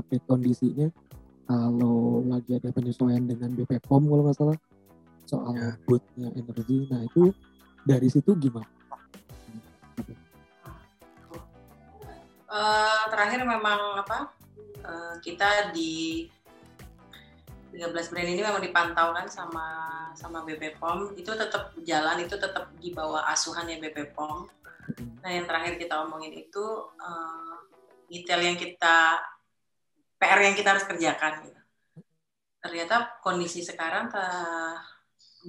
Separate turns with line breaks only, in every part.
update kondisinya kalau lagi ada penyesuaian dengan BP POM kalau nggak salah soal
Ya.
bootnya energi. Nah itu dari situ gimana?
Eh, terakhir memang apa eh, kita di 13 brand ini memang dipantau kan sama sama BP POM itu tetap jalan itu tetap di bawah asuhannya BP POM. Nah yang terakhir kita omongin itu eh, detail yang kita PR yang kita harus kerjakan. Gitu. Ternyata kondisi sekarang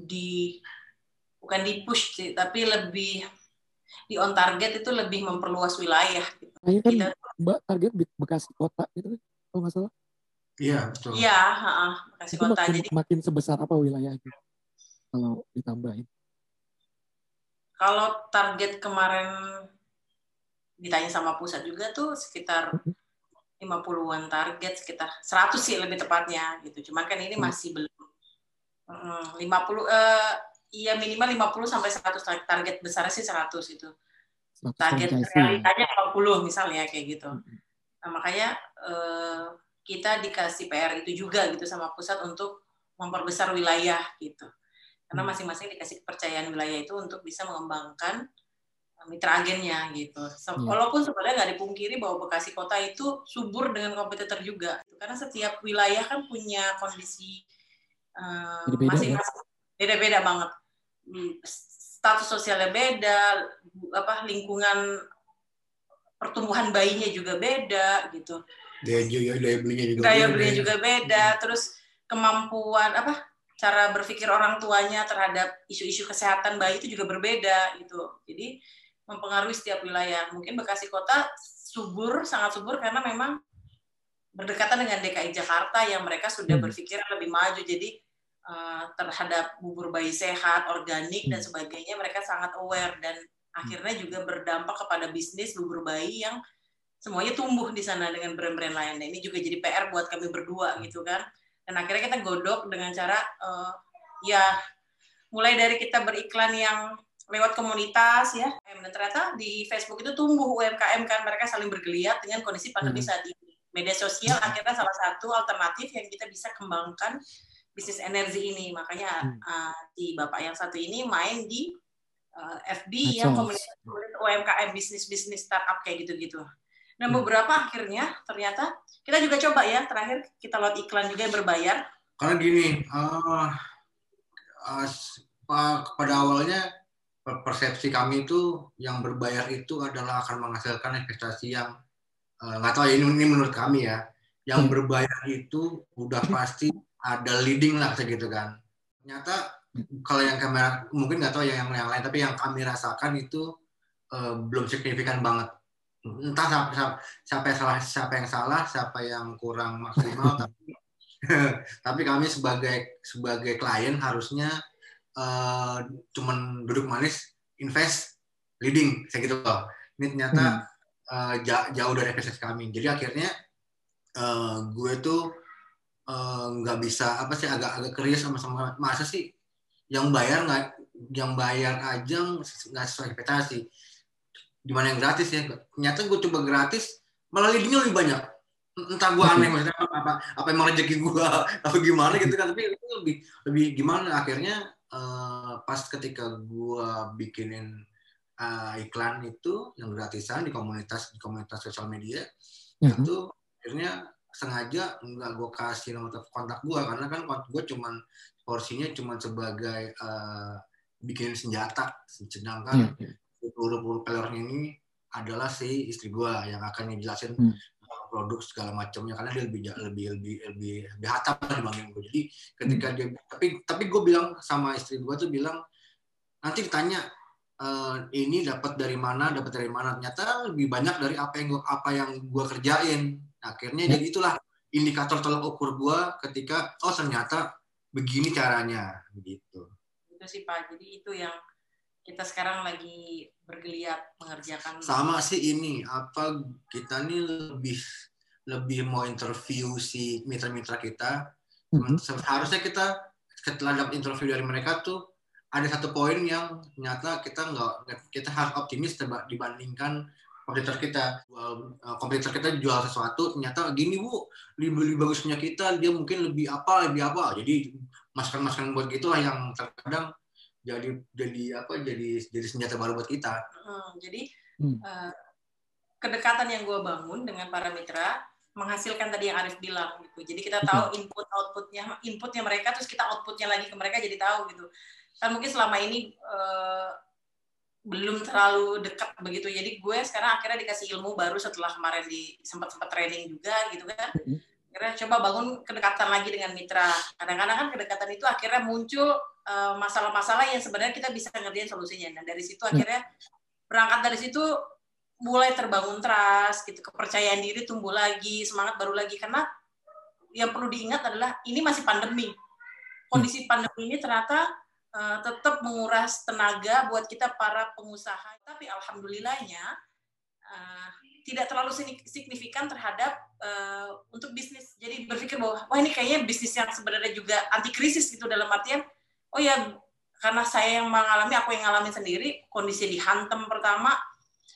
di bukan di push sih, tapi lebih di on target itu lebih memperluas wilayah. Gitu.
Kayaknya kan
Kita
Mbak target Be- Bekasi kota gitu kan? Kalau nggak salah.
Iya, betul.
Iya, heeh, Bekasi
Itu
kota.
makin,
Jadi
makin sebesar apa wilayahnya? Kalau ditambahin.
kalau target kemarin ditanya sama pusat juga tuh sekitar 50-an target, sekitar 100 sih lebih tepatnya gitu. Cuman kan ini
Hmm.
masih belum Mm, 50 eh iya minimal 50 sampai 100 tar- target besar sih 100 itu.
100
Target realitanya 50 misalnya kayak gitu.
Mhm.
Nah, makanya eh, kita dikasih PR itu juga gitu sama pusat untuk memperbesar wilayah gitu. Karena
Hmm.
masing-masing dikasih kepercayaan wilayah itu untuk bisa mengembangkan mitra agennya gitu. Se-
Iya.
Walaupun sebenarnya nggak dipungkiri bahwa Bekasi Kota itu subur dengan kompetitor juga. Karena setiap wilayah kan punya kondisi eh,
Beda-beda ya?
masing-masing banget. Hmm, Status sosialnya beda, apa lingkungan pertumbuhan bayinya juga beda gitu
Daya, daya, daya belinya juga.
daya
beda.
belinya juga beda terus kemampuan apa cara berpikir orang tuanya terhadap isu-isu kesehatan bayi itu juga berbeda gitu jadi mempengaruhi setiap wilayah mungkin Bekasi Kota subur sangat subur karena memang berdekatan dengan DKI Jakarta yang mereka sudah
Hmm.
berpikir lebih maju jadi eh, terhadap bubur bayi sehat organik dan
Hmm.
sebagainya mereka sangat aware dan akhirnya juga berdampak kepada bisnis bubur bayi yang semuanya tumbuh di sana dengan brand-brand lain. Nah, ini juga jadi PR buat kami berdua gitu kan. Dan akhirnya kita godok dengan cara eh, ya mulai dari kita beriklan yang lewat komunitas ya. Dan ternyata di Facebook itu tumbuh UMKM kan mereka saling bergeliat dengan kondisi pandemi
Hmm.
saat ini. Media sosial akhirnya salah satu alternatif yang kita bisa kembangkan bisnis energi ini. Makanya
Hmm.
eh, si bapak yang satu ini main di eh, FB
Medsos.
yang komunitas komunitas UMKM bisnis-bisnis startup kayak gitu-gitu.
Hmm.
beberapa akhirnya ternyata kita juga coba ya terakhir kita lewat iklan juga yang berbayar.
Karena gini, s- pa- pada awalnya persepsi kami itu yang berbayar itu adalah akan menghasilkan investasi yang eh, nggak tahu ya ini, ini menurut kami ya, yang
Hmm.
berbayar itu udah pasti ada leading lah segitu kan. Ternyata kalau yang kamera mungkin nggak tahu ya yang yang lain, tapi yang kami rasakan itu eh, belum signifikan banget. Entah siapa, siapa, siapa yang salah, siapa yang salah, siapa yang kurang maksimal, tapi tapi kami sebagai sebagai klien harusnya eh, cuman duduk manis invest leading kayak gitu loh. Ini ternyata eh, ja- jauh dari ekspektasi kami. Jadi akhirnya eh, gue tuh nggak bisa apa sih agak agak curious sama sama masa sih. Yang bayar nggak yang bayar aja nggak sesuai ekspektasi. Gimana yang gratis ya? Ternyata gue coba gratis malah leadingnya lebih banyak. Entah gue aneh maksudnya apa apa, apa emang rezeki gue apa gimana gitu kan. Tapi itu lebih lebih gimana? Akhirnya eh, pas ketika gue bikinin eh, iklan itu yang gratisan di komunitas di komunitas sosial media
Mhm.
itu akhirnya sengaja nggak gue kasih nomor telepon kontak gue karena kan gue cuman porsinya cuman sebagai eh, bikin senjata sedangkan
iya.
peluru-peluru pelornya ini adalah si istri gue yang akan ngejelasin
Hmm.
Produk segala macamnya karena dia lebih lebih lebih lebih lebih hatam dibanding gue jadi ketika dia tapi tapi gue bilang sama istri gue tuh bilang nanti ditanya "Eh, ini dapat dari mana dapat dari mana? Ternyata lebih banyak dari apa yang gua, apa yang gue kerjain. Nah, akhirnya
Ya.
jadi itulah indikator tolak ukur gue ketika oh ternyata begini caranya. Gitu.
Itu sih Pak. Jadi itu yang kita sekarang lagi bergeliat mengerjakan.
sama sih ini apa kita nih lebih lebih mau interview si mitra-mitra kita
Mhm.
seharusnya kita setelah dapat interview dari mereka tuh ada satu poin yang ternyata kita nggak kita harus optimis dibandingkan kompetitor kita jual uh, kompetitor kita jual sesuatu ternyata gini bu lebih, lebih bagus punya kita dia mungkin lebih apa lebih apa jadi masukan masukan buat gitulah yang terkadang jadi jadi apa jadi jadi senjata baru buat kita
hmm, jadi hmm. Uh, kedekatan yang gue bangun dengan para mitra menghasilkan tadi yang Arif bilang gitu. Jadi kita tahu input outputnya inputnya mereka terus kita outputnya lagi ke mereka jadi tahu gitu. Kan mungkin selama ini uh, belum terlalu dekat begitu. Jadi gue sekarang akhirnya dikasih ilmu baru setelah kemarin di sempat sempat training juga gitu kan. Akhirnya coba bangun kedekatan lagi dengan mitra. Kadang-kadang kan kedekatan itu akhirnya muncul eh, masalah-masalah uh, yang sebenarnya kita bisa ngerjain solusinya. Dan dari situ akhirnya berangkat dari situ mulai terbangun trust gitu. Kepercayaan diri tumbuh lagi semangat baru lagi. Karena yang perlu diingat adalah ini masih pandemi. Kondisi pandemi ini ternyata uh, tetap menguras tenaga buat kita para pengusaha. Tapi alhamdulillahnya uh, tidak terlalu signifikan terhadap uh, untuk bisnis jadi berpikir bahwa wah ini kayaknya bisnis yang sebenarnya juga anti krisis gitu dalam artian oh ya karena saya yang mengalami aku yang ngalamin sendiri kondisi dihantam pertama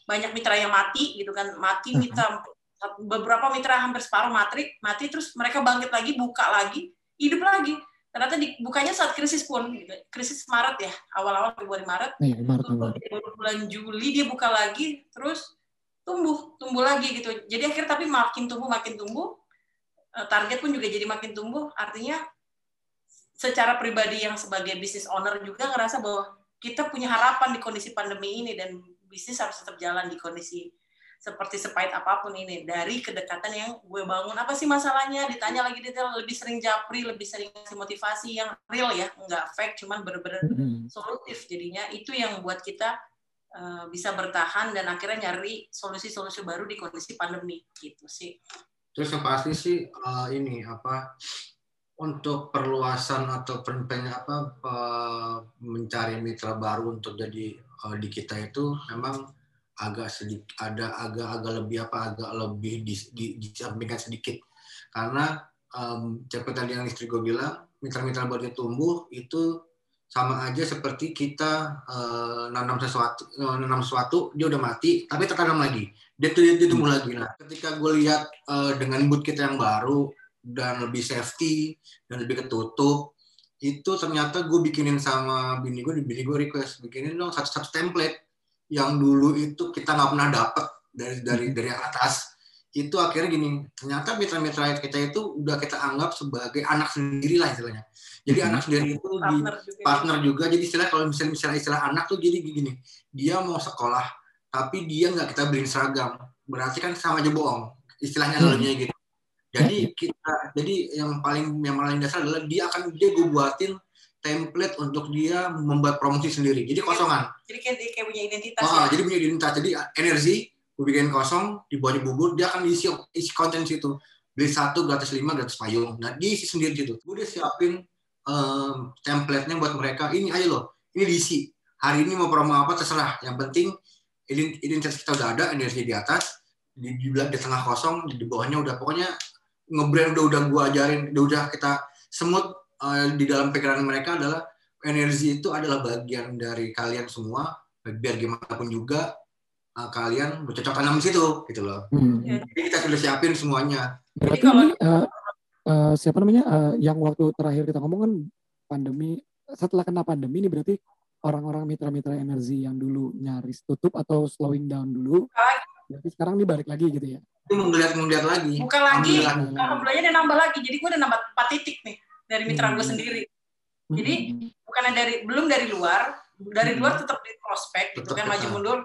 banyak mitra yang mati gitu kan mati mhm. mitra beberapa mitra hampir separuh mati mati terus mereka bangkit lagi buka lagi hidup lagi ternyata di, bukannya saat krisis pun gitu. krisis Maret ya awal-awal Februari Maret,
iya, Maret, Maret.
bulan Juli dia buka lagi terus tumbuh tumbuh lagi gitu. Jadi akhirnya tapi makin tumbuh makin tumbuh eh, target pun juga jadi makin tumbuh. Artinya secara pribadi yang sebagai business owner juga ngerasa bahwa kita punya harapan di kondisi pandemi ini dan bisnis harus tetap jalan di kondisi seperti sepahit apa pun ini. Dari kedekatan yang gue bangun apa sih masalahnya? Ditanya lagi detail lebih sering japri lebih sering ngasih motivasi yang real ya. Nggak fake cuman bener-bener mm-hmm. solutif jadinya. Itu yang buat kita uh, bisa bertahan dan akhirnya nyari solusi-solusi baru di kondisi pandemi gitu sih.
Terus yang pasti sih uh, ini apa untuk perluasan atau pen, apa mencari mitra baru untuk jadi uh, di kita itu memang agak sedikit ada agak agak lebih apa agak lebih di, di, disampingkan sedikit. Karena um, seperti tadi yang istri gue bilang mitra-mitra baru tumbuh itu sama aja seperti kita uh, nanam sesuatu uh, nanam sesuatu dia udah mati tapi tertanam lagi. Dia, dia, dia tumbuh lagi. Nah ketika gue lihat uh, dengan boot kita yang baru dan lebih safety dan lebih ketutup itu ternyata gue bikinin sama bini gue bini gue request bikinin dong satu satu template yang dulu itu kita nggak pernah dapet dari dari dari atas itu akhirnya gini ternyata mitra-mitra kita itu udah kita anggap sebagai anak sendiri lah istilahnya jadi hmm. anak sendiri itu partner di juga. partner juga jadi istilah kalau misalnya misalnya istilah anak tuh jadi gini dia mau sekolah tapi dia nggak kita beliin seragam berarti kan sama aja bohong istilahnya hmm. gitu jadi kita jadi yang paling yang paling dasar adalah dia akan dia gue buatin template untuk dia membuat promosi sendiri. Jadi kosongan.
Jadi kayak, kayak punya identitas.
Oh, ya? jadi punya identitas. Jadi energi gue bikin kosong, dibuat bubur, dia akan isi isi konten situ. Beli satu gratis lima gratis payung. Nah diisi sendiri situ. Gue udah siapin um, template-nya buat mereka. Ini aja loh, ini diisi. Hari ini mau promo apa terserah. Yang penting identitas kita udah ada, energi di atas, di, di, di tengah kosong, di, di bawahnya udah pokoknya ngebrand udah udah gua ajarin udah udah kita semut uh, di dalam pikiran mereka adalah energi itu adalah bagian dari kalian semua biar gimana pun juga uh, kalian bercocok tanam di situ gitu loh. Hmm. jadi kita sudah siapin semuanya.
Berarti kalau uh, uh, siapa namanya uh, yang waktu terakhir kita ngomong kan pandemi setelah kena pandemi ini berarti orang-orang mitra-mitra energi yang dulu nyaris tutup atau slowing down dulu berarti sekarang dibalik lagi gitu ya?
Itu menggeliat menggeliat lagi.
Bukan lagi alhamdulillahnya dia nambah lagi. Jadi gue udah nambah empat titik nih dari mitra hmm. gue sendiri jadi hmm. bukan dari belum dari luar dari hmm. luar tetap di prospek gitu kan maju mundur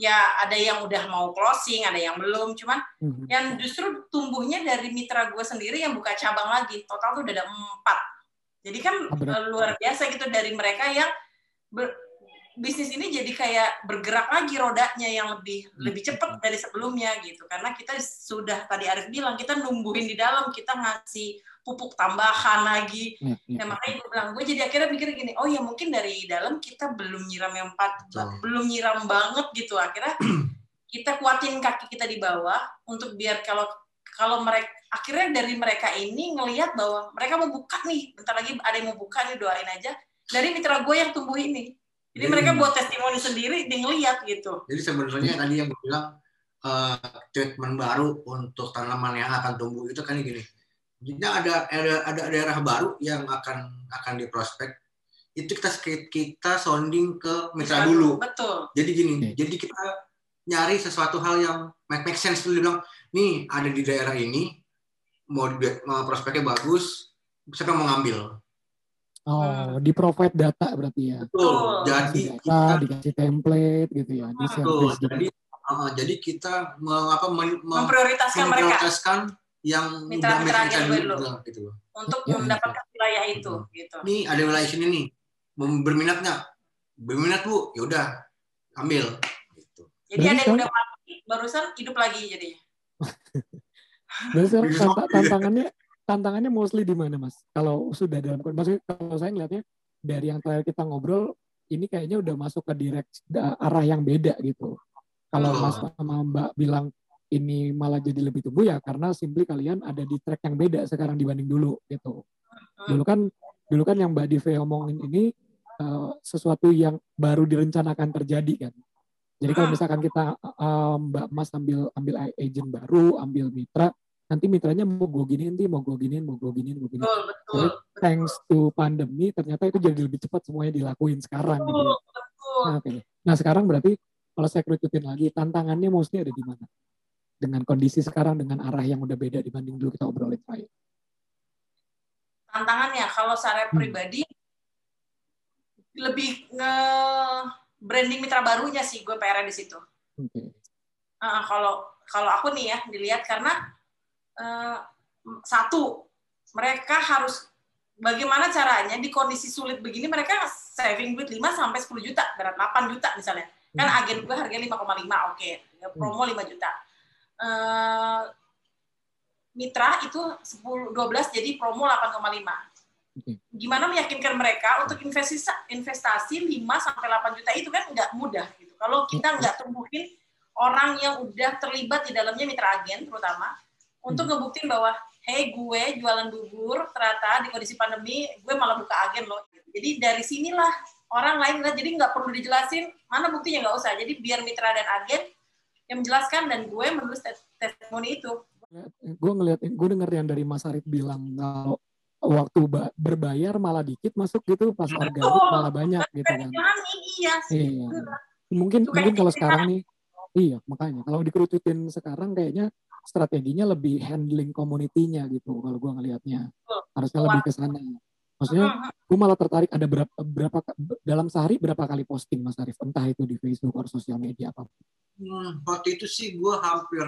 ya ada yang udah mau closing ada yang belum. Cuman hmm. yang justru tumbuhnya dari mitra gue sendiri yang buka cabang lagi. Total tuh udah ada empat. Jadi kan oh, luar biasa gitu dari mereka yang ber, bisnis ini jadi kayak bergerak lagi rodanya yang lebih hmm. lebih cepat dari sebelumnya gitu karena kita sudah tadi Arif bilang kita numbuhin di dalam kita ngasih pupuk tambahan lagi ya, ya. makanya gue bilang gue jadi akhirnya mikir gini oh ya mungkin dari dalam kita belum nyiram yang empat oh. belum nyiram banget gitu akhirnya kita kuatin kaki kita di bawah untuk biar kalau kalau mereka akhirnya dari mereka ini ngelihat bahwa mereka mau buka nih bentar lagi ada yang mau buka nih doain aja dari mitra gue yang tumbuh ini jadi, mereka buat testimoni sendiri, dia ngeliat gitu.
Jadi sebenarnya tadi yang gue bilang uh, treatment baru untuk tanaman yang akan tumbuh itu kan gini. Jadi ada ada ada daerah baru yang akan akan diprospek itu kita kita sounding ke mitra dulu.
Betul.
Jadi gini, hmm. jadi kita nyari sesuatu hal yang make, make sense dulu bilang, nih ada di daerah ini, mau, mau prospeknya bagus, siapa mau ngambil?
Oh, hmm. di provide data berarti ya.
Betul. Jadi
data, kita dikasih template gitu ya. Di
betul. Jadi uh, jadi kita me, apa,
memprioritaskan, memprioritaskan
mereka yang
mitra-mitra dulu, gitu. untuk ya, mendapatkan ya. wilayah itu gitu.
Nih ada wilayah sini nih berminat nggak berminat bu ya udah ambil gitu.
jadi ada yang udah mati barusan hidup lagi jadi
Dan sekarang tantangannya tantangannya mostly di mana mas kalau sudah dalam maksudnya kalau saya ngeliatnya dari yang terakhir kita ngobrol ini kayaknya udah masuk ke direct arah yang beda gitu kalau oh. mas sama mbak bilang ini malah jadi lebih tumbuh ya karena simply kalian ada di track yang beda sekarang dibanding dulu gitu dulu kan dulu kan yang mbak Dive omongin ini uh, sesuatu yang baru direncanakan terjadi kan. Jadi kalau ah. misalkan kita uh, Mbak Mas ambil ambil agent baru, ambil mitra, nanti mitranya mau gue giniin, nanti mau gue giniin, mau gue giniin, mau giniin. Betul, betul, thanks to pandemi, ternyata itu jadi lebih cepat semuanya dilakuin sekarang. Betul, gitu. betul. Nah, okay. nah sekarang berarti kalau saya kerucutin lagi, tantangannya mostly ada di mana? Dengan kondisi sekarang, dengan arah yang udah beda dibanding dulu kita obrolin terakhir.
Tantangannya, kalau saya hmm. pribadi, lebih nge branding mitra barunya sih gue PR di situ. Okay. Uh, kalau kalau aku nih ya dilihat karena uh, satu mereka harus bagaimana caranya di kondisi sulit begini mereka saving duit 5 sampai 10 juta, berat 8 juta misalnya. Kan hmm. agen gue harganya 5,5, oke. Okay. Promo 5 juta. Uh, mitra itu 10 12 jadi promo 8,5 Gimana meyakinkan mereka untuk investasi investasi 5 sampai 8 juta itu kan nggak mudah gitu. Kalau kita nggak tumbuhin orang yang udah terlibat di dalamnya mitra agen terutama untuk hmm. ngebuktiin bahwa hey gue jualan bubur ternyata di kondisi pandemi gue malah buka agen loh. Jadi dari sinilah orang lain lah jadi nggak perlu dijelasin mana buktinya nggak usah. Jadi biar mitra dan agen yang menjelaskan dan gue menulis testimoni itu.
Gue ngeliat, gue denger yang dari Mas Arif bilang kalau waktu berbayar malah dikit masuk gitu pas harga oh, malah banyak gitu kan
iya
iya mungkin mungkin kalau sekarang nih iya makanya kalau dikerucutin sekarang kayaknya strateginya lebih handling komunitinya gitu kalau gua ngelihatnya harusnya lebih ke sana maksudnya gue malah tertarik ada berapa berapa dalam sehari berapa kali posting Mas Arif entah itu di Facebook atau sosial media apa
hmm, waktu itu sih gue hampir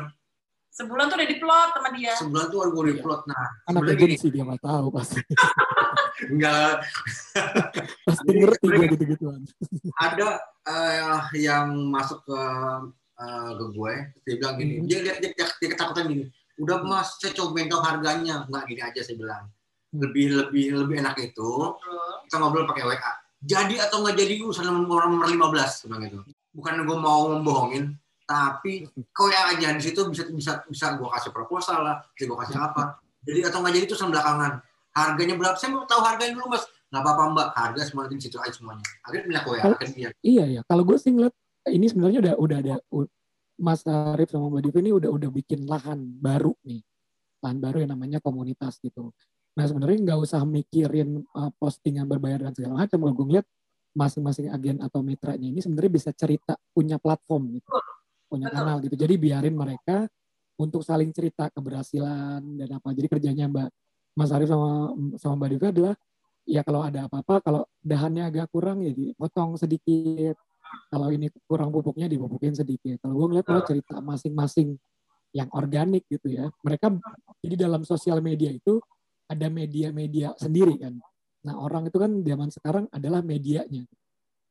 Sebulan tuh udah diplot sama dia.
Sebulan tuh udah diplot. Nah,
anak sih dia nggak tahu pasti.
Enggak.
pasti ngerti gue gitu-gituan.
Ada uh, yang masuk ke uh, ke gue, dia bilang gini, hmm. dia lihat dia, dia, dia ketakutan gini. Udah hmm. mas, saya coba tahu harganya. Enggak gini aja saya bilang. Hmm. Lebih lebih lebih enak itu. Kita ngobrol pakai WA. Jadi atau nggak jadi urusan nomor nomor 15 bilang gitu. Bukan gue mau membohongin, tapi kau yang aja di situ bisa bisa bisa gue kasih proposal lah bisa gue kasih apa jadi atau nggak jadi itu belakangan harganya berapa saya mau tahu harganya dulu mas nggak apa-apa mbak harga semua di situ aja semuanya akhirnya pindah kowe akhirnya
iya iya kalau gue sih ngeliat ini sebenarnya udah udah ada Mas Arif sama Mbak Divi ini udah udah bikin lahan baru nih lahan baru yang namanya komunitas gitu nah sebenarnya nggak usah mikirin uh, postingan berbayar dan segala macam kalau gue ngeliat masing-masing agen atau mitranya ini sebenarnya bisa cerita punya platform gitu punya kanal gitu. Jadi biarin mereka untuk saling cerita keberhasilan dan apa. Jadi kerjanya Mbak Mas Arief sama sama Mbak Diva adalah ya kalau ada apa-apa, kalau dahannya agak kurang ya dipotong sedikit. Kalau ini kurang pupuknya dipupukin sedikit. Kalau gue ngeliat kalau cerita masing-masing yang organik gitu ya. Mereka jadi dalam sosial media itu ada media-media sendiri kan. Nah orang itu kan zaman sekarang adalah medianya.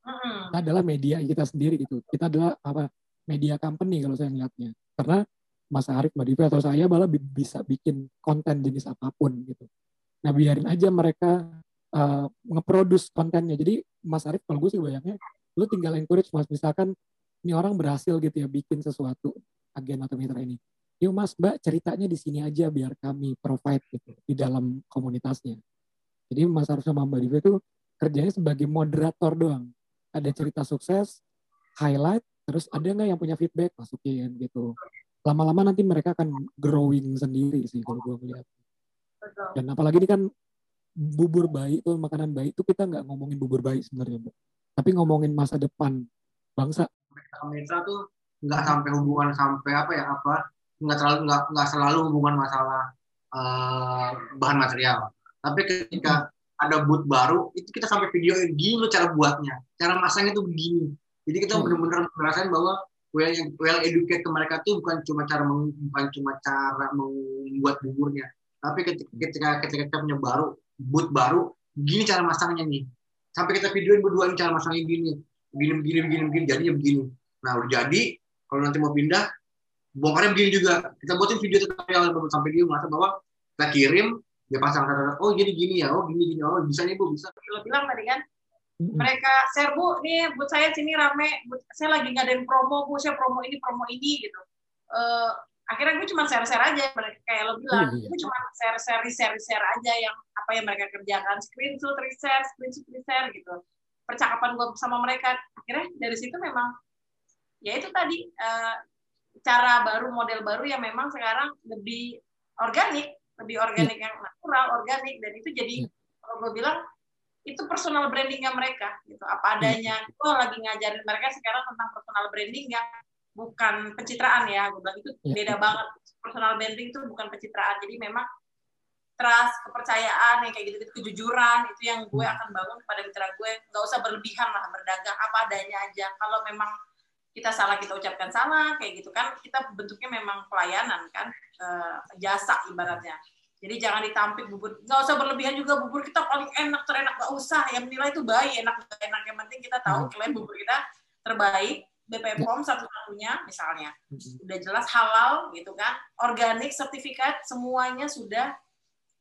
Kita adalah media kita sendiri gitu. Kita adalah apa media company kalau saya melihatnya. Karena Mas Arif, Mbak Divi, atau saya malah bisa bikin konten jenis apa pun gitu. Nah biarin aja mereka uh, nge-produce kontennya. Jadi Mas Arif kalau gue sih bayangnya, lu tinggal encourage Mas, misalkan ini orang berhasil gitu ya bikin sesuatu agen atau mitra ini. Yuk Mas, Mbak ceritanya di sini aja biar kami provide gitu di dalam komunitasnya. Jadi Mas Arif sama Mbak Divi itu kerjanya sebagai moderator doang. Ada cerita sukses, highlight, terus ada nggak yang punya feedback masukin gitu lama-lama nanti mereka akan growing sendiri sih kalau gue melihat dan apalagi ini kan bubur bayi tuh makanan bayi itu kita nggak ngomongin bubur bayi sebenarnya mbak tapi ngomongin masa depan bangsa.
Mitra tuh nggak sampai hubungan sampai apa ya apa nggak terlalu nggak nggak selalu hubungan masalah uh, bahan material. Tapi ketika ada boot baru itu kita sampai video gini cara buatnya. Cara masangnya tuh begini. Jadi kita hmm. benar-benar merasakan bahwa well well educate ke mereka tuh bukan cuma cara bukan cuma cara membuat buburnya. Tapi ketika ketika ketika kita punya baru boot baru gini cara masangnya nih sampai kita videoin berdua ini cara masangnya gini. Begini begini begini begini jadinya begini. Nah udah jadi kalau nanti mau pindah bongkarnya begini juga. Kita buatin video tutorial sampai dia merasa bahwa kita kirim dia pasang kata oh jadi gini ya. Oh gini gini. Oh bisa nih bu bisa.
Lo bilang tadi kan mereka share bu nih buat saya sini rame. Saya lagi ngadain promo bu. Saya promo ini promo ini gitu. Uh, akhirnya gue cuma share-share aja mereka kayak lo bilang. Iya, iya. gue cuma share-share share share aja yang apa yang mereka kerjakan. Screenshot share screenshot share gitu. Percakapan gue sama mereka. Akhirnya dari situ memang ya itu tadi uh, cara baru model baru yang memang sekarang lebih organik lebih organik yang natural organik. Dan itu jadi iya. kalau gue bilang itu personal brandingnya mereka gitu. Apa adanya gue lagi ngajarin mereka sekarang tentang personal branding yang bukan pencitraan ya gue bilang. Itu beda banget. Personal branding itu bukan pencitraan. Jadi memang trust, kepercayaan, yang kayak gitu-gitu, kejujuran itu yang gue hmm. akan bangun pada mitra gue. Nggak usah berlebihan lah berdagang apa adanya aja. Kalau memang kita salah kita ucapkan salah kayak gitu kan kita bentuknya memang pelayanan kan e, jasa ibaratnya. Jadi jangan ditampik bubur. Nggak usah berlebihan juga bubur kita paling enak terenak. Nggak usah. Yang menilai itu baik enak enak. Yang penting kita tahu hmm. klaim bubur kita terbaik BPOM POM satu-satunya misalnya hmm. udah jelas halal gitu kan organik sertifikat semuanya sudah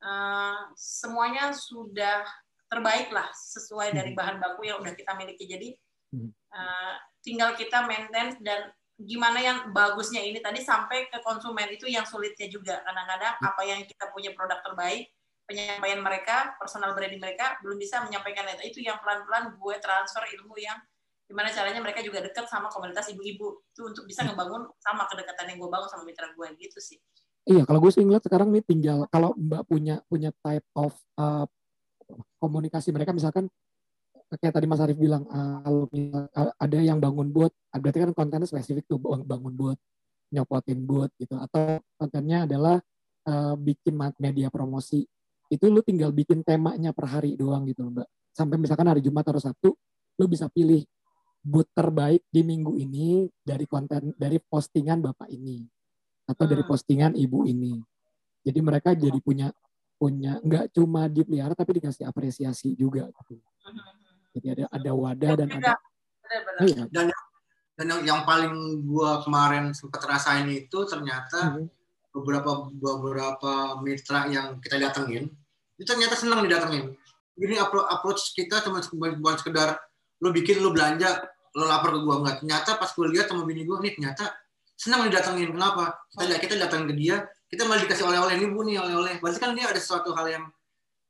Eh, semuanya sudah terbaik lah sesuai dari bahan baku yang udah kita miliki. Jadi uh, tinggal kita maintain dan gimana yang bagusnya ini tadi sampai ke konsumen itu yang sulitnya juga. Kadang-kadang hmm. apa yang kita punya produk terbaik, penyampaian mereka, personal branding mereka belum bisa menyampaikan itu. Itu yang pelan-pelan gue transfer ilmu yang gimana caranya mereka juga dekat sama komunitas ibu-ibu itu untuk bisa ngebangun sama kedekatan yang gue bangun sama mitra gue gitu sih.
Iya, kalau gue sih ngeliat sekarang nih tinggal kalau Mbak punya punya type of uh, komunikasi mereka misalkan kayak tadi Mas Arief bilang uh, kalau ada yang bangun bot, berarti kan kontennya spesifik tuh bangun bot, nyopotin bot gitu atau kontennya adalah uh, bikin media promosi. Itu lu tinggal bikin temanya per hari doang gitu Mbak. Sampai misalkan hari Jumat atau Sabtu lu bisa pilih bot terbaik di minggu ini dari konten dari postingan Bapak ini atau dari hmm. postingan ibu ini. Jadi mereka jadi punya punya nggak cuma dipelihara tapi dikasih apresiasi juga gitu. Hmm. Jadi ada ada wadah dan ada
oh, iya. dan dan yang, yang paling gua kemarin sempat rasain itu ternyata hmm. beberapa beberapa mitra yang kita datengin itu ternyata senang didatengin. Jadi approach kita cuma bukan sekedar lo bikin lo belanja lo lapar ke gua. Nggak ternyata pas gue lihat sama bini gua nih ternyata senang didatengin. Kenapa? Kita kita datang ke dia kita malah dikasih oleh-oleh. Ini bu nih oleh-oleh. Berarti kan dia ada sesuatu hal yang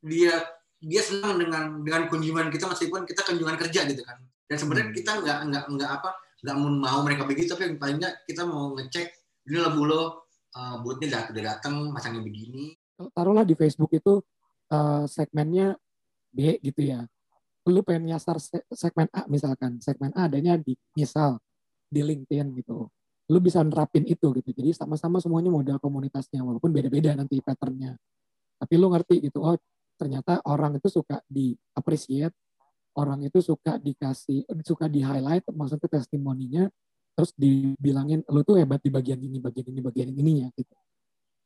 dia dia senang dengan dengan kunjungan kita meskipun kita kunjungan kerja gitu kan. Dan sebenarnya hmm. kita nggak nggak nggak apa nggak mau mereka begitu tapi paling nggak kita mau ngecek ini lah bu lo uh, bootnya udah datang masangnya begini.
Taruhlah di Facebook itu uh, segmennya B gitu ya lu pengen nyasar segmen A misalkan segmen A adanya di misal di LinkedIn gitu lu bisa nerapin itu gitu. Jadi sama-sama semuanya modal komunitasnya walaupun beda-beda nanti patternnya. Tapi lu ngerti gitu, oh ternyata orang itu suka di appreciate, orang itu suka dikasih, suka di highlight, maksudnya testimoninya, terus dibilangin lu tuh hebat di bagian ini, bagian ini, bagian ini ya gitu.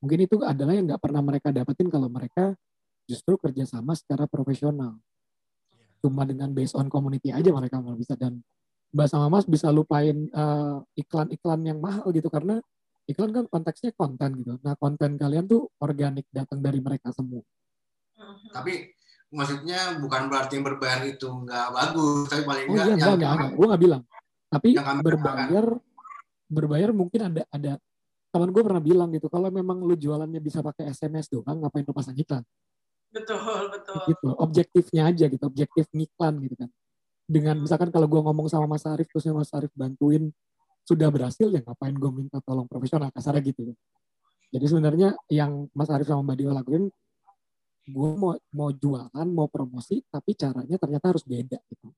Mungkin itu adalah yang nggak pernah mereka dapetin kalau mereka justru kerjasama secara profesional. Cuma dengan based on community aja mereka malah bisa dan Mbak sama Mas bisa lupain eh, iklan-iklan yang mahal gitu karena iklan kan konteksnya konten gitu. Nah konten kalian tuh organik datang dari mereka semua.
Tapi maksudnya bukan berarti yang berbayar itu nggak bagus, tapi paling
oh, iya, enggak. enggak, enggak, Gue nggak bilang. Tapi berbayar, berbayar mungkin ada ada teman gue pernah bilang gitu, kalau memang lu jualannya bisa pakai SMS doang, ngapain lu pasang iklan?
Betul, betul.
Gitu, objektifnya aja gitu, objektif ngiklan gitu kan. Dengan misalkan kalau gue ngomong sama Mas Arif terusnya Mas Arif bantuin sudah berhasil ya ngapain gue minta tolong profesional? Kasarnya gitu jadi sebenarnya yang Mas Arif sama Mbak Dio lakuin gue mau mau jualan mau promosi tapi caranya ternyata harus beda gitu.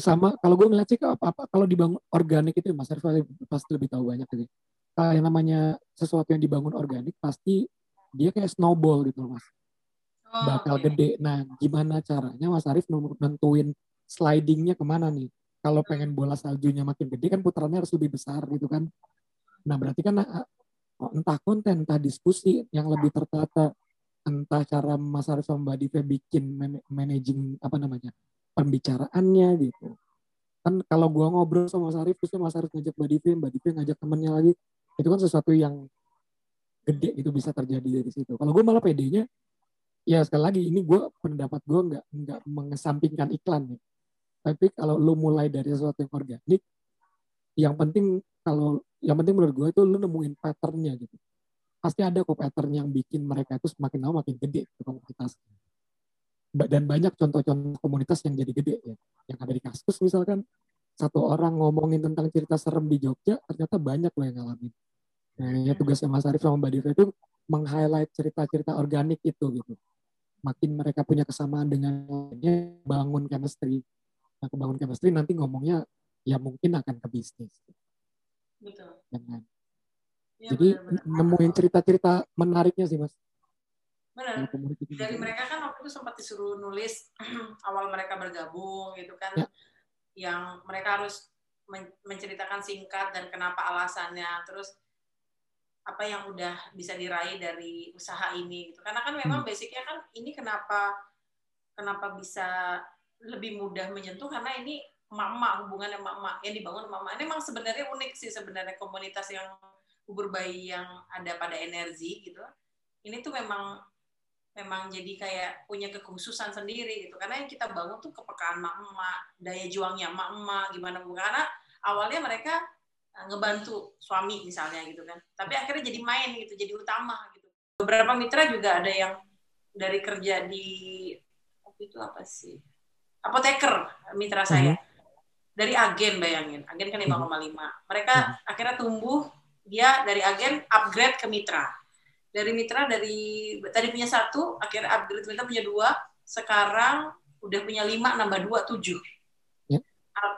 Sama kalau gue ngeliat sih apa apa kalau dibangun organik itu Mas Arif pasti lebih tahu banyak gitu kalau yang namanya sesuatu yang dibangun organik pasti dia kayak snowball gitu mas oh, bakal okay. gede. Nah gimana caranya Mas Arif nentuin slidingnya ke mana nih? Kalau pengen bola saljunya makin gede kan putarannya harus lebih besar gitu kan. Nah berarti kan ah, entah konten entah diskusi yang lebih tertata entah cara Mas Arif sama Mbak Diva bikin man managing apa namanya pembicaraannya gitu. Kan kalau gua ngobrol sama Mas Arif terus Mas Arif ngajak Mbak Diva Mbak Diva ngajak temennya lagi itu kan sesuatu yang gede itu bisa terjadi dari situ. Kalau gue malah pedenya ya sekali lagi ini gue pendapat gue nggak nggak mengesampingkan iklan ya tapi kalau lu mulai dari sesuatu yang organik yang penting kalau yang penting menurut gue itu lu nemuin patternnya gitu. Pasti ada kok pattern yang bikin mereka itu semakin lama makin gede ke komunitas. Dan banyak contoh-contoh komunitas yang jadi gede ya. Yang ada di kasus misalkan satu orang ngomongin tentang cerita serem di Jogja ternyata banyak loh yang ngalamin. Nah ya tugasnya Mas Arif sama Mbak Diva itu meng-highlight cerita-cerita organik itu gitu makin mereka punya kesamaan dengan lainnya bangun chemistry nah kebangun chemistry nanti ngomongnya ya mungkin akan ke bisnis
betul
dengan Ya, Jadi benar, benar. nemuin cerita-cerita menariknya sih mas.
Benar. Dari mereka kan waktu itu sempat disuruh nulis awal mereka bergabung gitu kan, ya. yang mereka harus menceritakan singkat dan kenapa alasannya, terus apa yang udah bisa diraih dari usaha ini gitu. Karena kan memang hmm. basicnya kan ini kenapa kenapa bisa lebih mudah menyentuh? Karena ini mama hubungan emak-emak yang dibangun mama ini memang sebenarnya unik sih sebenarnya komunitas yang kubur bayi yang ada pada energi gitu. Ini tuh memang memang jadi kayak punya kekhususan sendiri gitu. Karena yang kita bangun tuh kepekaan mak-mak daya juangnya mak-mak gimana bukan? Karena awalnya mereka ngebantu suami misalnya gitu kan tapi akhirnya jadi main gitu jadi utama gitu beberapa mitra juga ada yang dari kerja di waktu itu apa sih apoteker mitra saya hmm. dari agen bayangin agen kan 5,5 hmm. mereka hmm. akhirnya tumbuh dia dari agen upgrade ke mitra. Dari mitra dari tadi punya satu, akhirnya upgrade mitra punya dua, sekarang udah punya lima, nambah dua, tujuh. Ya.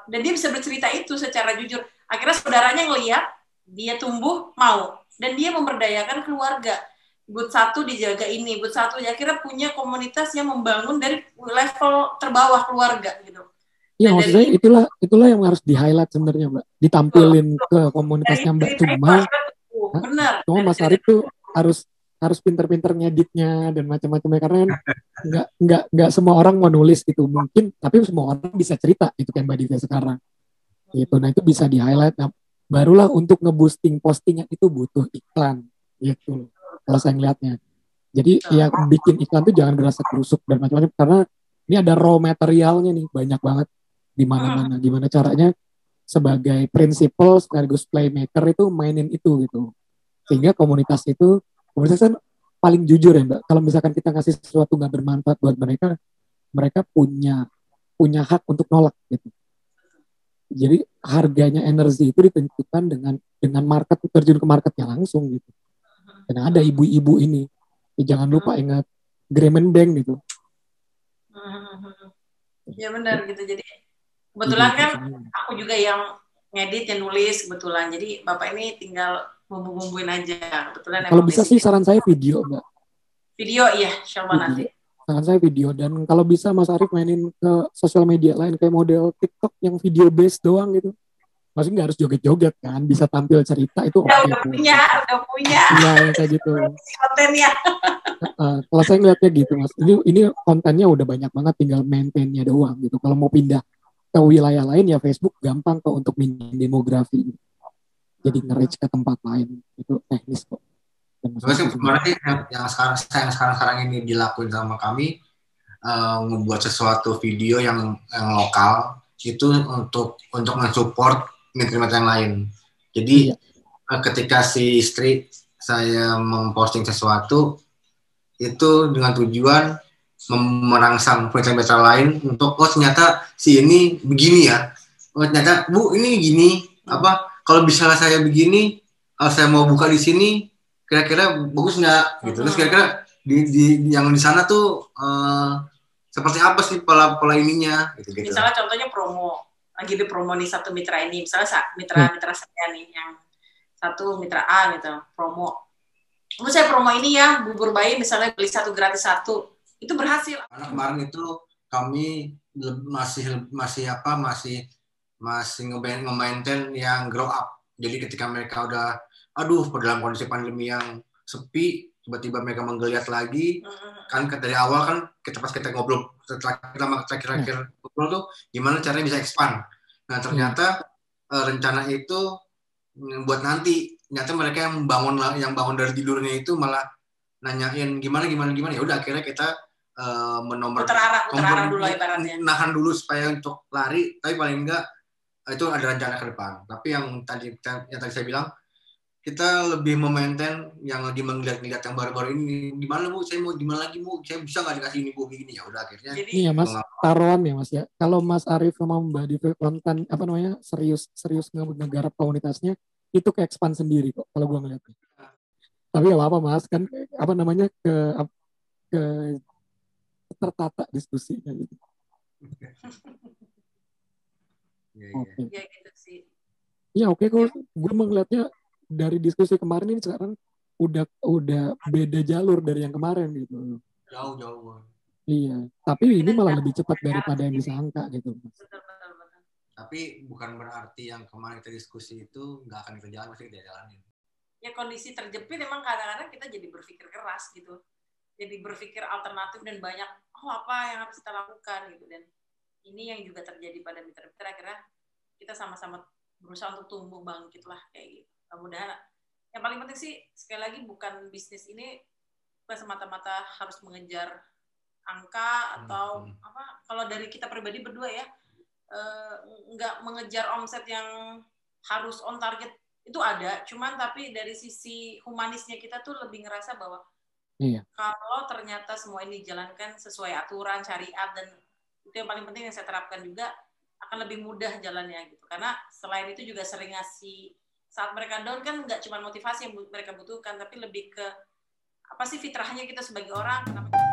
Dan dia bisa bercerita itu secara jujur. Akhirnya saudaranya ngeliat, dia tumbuh, mau. Dan dia memberdayakan keluarga. But satu dijaga ini, but satu ya akhirnya punya komunitas yang membangun dari level terbawah keluarga gitu.
Iya maksud saya itulah itulah yang harus di highlight sebenarnya mbak, ditampilin ke komunitasnya mbak cuma,
benar.
Cuma Mas Arif tuh harus harus pinter-pinter ngeditnya dan macam-macamnya karena kan nggak nggak nggak semua orang mau nulis gitu mungkin tapi semua orang bisa cerita itu kayak mbak Divya sekarang gitu nah itu bisa di highlight nah, barulah untuk ngeboosting postingnya itu butuh iklan gitu kalau saya ngeliatnya jadi ya bikin iklan tuh jangan berasa kerusuk dan macam-macam karena ini ada raw materialnya nih banyak banget di mana-mana. Hmm. Gimana caranya sebagai prinsipal sekaligus playmaker itu mainin itu gitu. Sehingga komunitas itu komunitas kan paling jujur ya Mbak. Kalau misalkan kita ngasih sesuatu nggak bermanfaat buat mereka, mereka punya punya hak untuk nolak gitu. Jadi harganya energi itu ditentukan dengan dengan market terjun ke marketnya langsung gitu. Dan ada ibu-ibu ini, ya jangan lupa ingat Gremen Bank gitu.
Ya benar gitu. Jadi kebetulan kan aku juga yang ngedit yang nulis kebetulan. Jadi bapak ini tinggal bumbu-bumbuin aja. Kebetulan
kalau bisa sih saran saya video mbak.
Video iya. Coba nanti
saran saya video. Dan kalau bisa Mas Arief mainin ke sosial media lain kayak model TikTok yang video based doang gitu. Maksudnya nggak harus joget-joget kan bisa tampil cerita itu
ya, udah punya udah punya.
Iya kayak gitu.
Kontennya
uh, kalau saya ngeliatnya gitu mas. Ini ini kontennya udah banyak banget tinggal maintainnya doang gitu. Kalau mau pindah ke wilayah lain ya Facebook gampang kok untuk minjem demografi. Jadi nge-reach ke tempat lain. Itu teknis kok.
Berarti yang, yang sekarang yang sekarang sekarang ini dilakuin sama kami uh, membuat sesuatu video yang yang lokal itu untuk untuk mensupport mitra-mitra yang lain. Jadi iya. uh, ketika si istri saya memposting sesuatu itu dengan tujuan merangsang mitra-mitra lain untuk oh ternyata si ini begini ya oh ternyata bu ini gini apa kalau bisa saya begini kalau saya mau buka di sini kira-kira bagus nggak? Gitu. Terus kira-kira di, di yang di sana tuh uh, seperti apa sih pola pola ininya? Gitu gitu
misalnya contohnya promo. Lagi di promo nih satu mitra ini. Misalnya mitra hmm. mitra saya nih yang satu mitra A gitu promo. Lalu saya promo ini ya bubur bayi misalnya beli satu gratis satu. Itu berhasil.
Karena kemarin itu kami masih masih apa masih masih nge-maintain yang grow up. Jadi ketika mereka udah aduh dalam kondisi pandemi yang sepi tiba-tiba mereka menggeliat lagi. Kan dari awal kan kita pas kita ngobrol setelah kita terakhir-akhir mm. ngobrol tuh gimana caranya bisa expand. Nah ternyata uh, rencana itu mm, buat nanti ternyata mereka yang bangun yang bangun dari tidurnya itu malah nanyain gimana gimana gimana? Ya udah akhirnya kita uh, menomor
dulu
nahan dulu supaya untuk lari tapi paling enggak itu ada rencana ke depan. Tapi yang tadi yang tadi saya bilang kita lebih memaintain yang lagi melihat-lihat yang baru-baru ini. Di mana bu? Saya mau di mana lagi bu? Saya bisa nggak dikasih ini bu begini? Ya udah akhirnya
iya mas. Taruhan ya mas ya. Kalau mas Arif sama mbak Divi konten apa namanya serius serius ngegarap komunitasnya itu ke expand sendiri kok kalau gua ngeliatnya. Tapi ya apa mas. Kan apa namanya ke ke tertata diskusinya gitu.
Iya, iya. Oke. Ya gitu sih.
Ya oke okay. Gue melihatnya dari diskusi kemarin ini sekarang udah udah beda jalur dari yang kemarin gitu.
Jauh jauh.
Iya, tapi ini malah lebih cepat daripada yang disangka gitu.
Tapi bukan berarti yang kemarin kita diskusi itu nggak akan kita jalan, masih kita jalanin.
Ya kondisi terjepit memang kadang-kadang kita jadi berpikir keras gitu. Jadi berpikir alternatif dan banyak, oh apa yang harus kita lakukan gitu. Dan ini yang juga terjadi pada mitra-mitra, kira kita sama-sama berusaha untuk tumbuh bangkit lah kayak gitu mudah-mudahan yang paling penting sih sekali lagi bukan bisnis ini bukan semata-mata harus mengejar angka atau hmm. apa kalau dari kita pribadi berdua ya eh, nggak mengejar omset yang harus on target itu ada cuman tapi dari sisi humanisnya kita tuh lebih ngerasa bahwa iya. kalau ternyata semua ini dijalankan sesuai aturan syariat dan itu yang paling penting yang saya terapkan juga akan lebih mudah jalannya gitu karena selain itu juga sering ngasih saat mereka down kan nggak cuma motivasi yang mereka butuhkan tapi lebih ke apa sih fitrahnya kita sebagai orang kenapa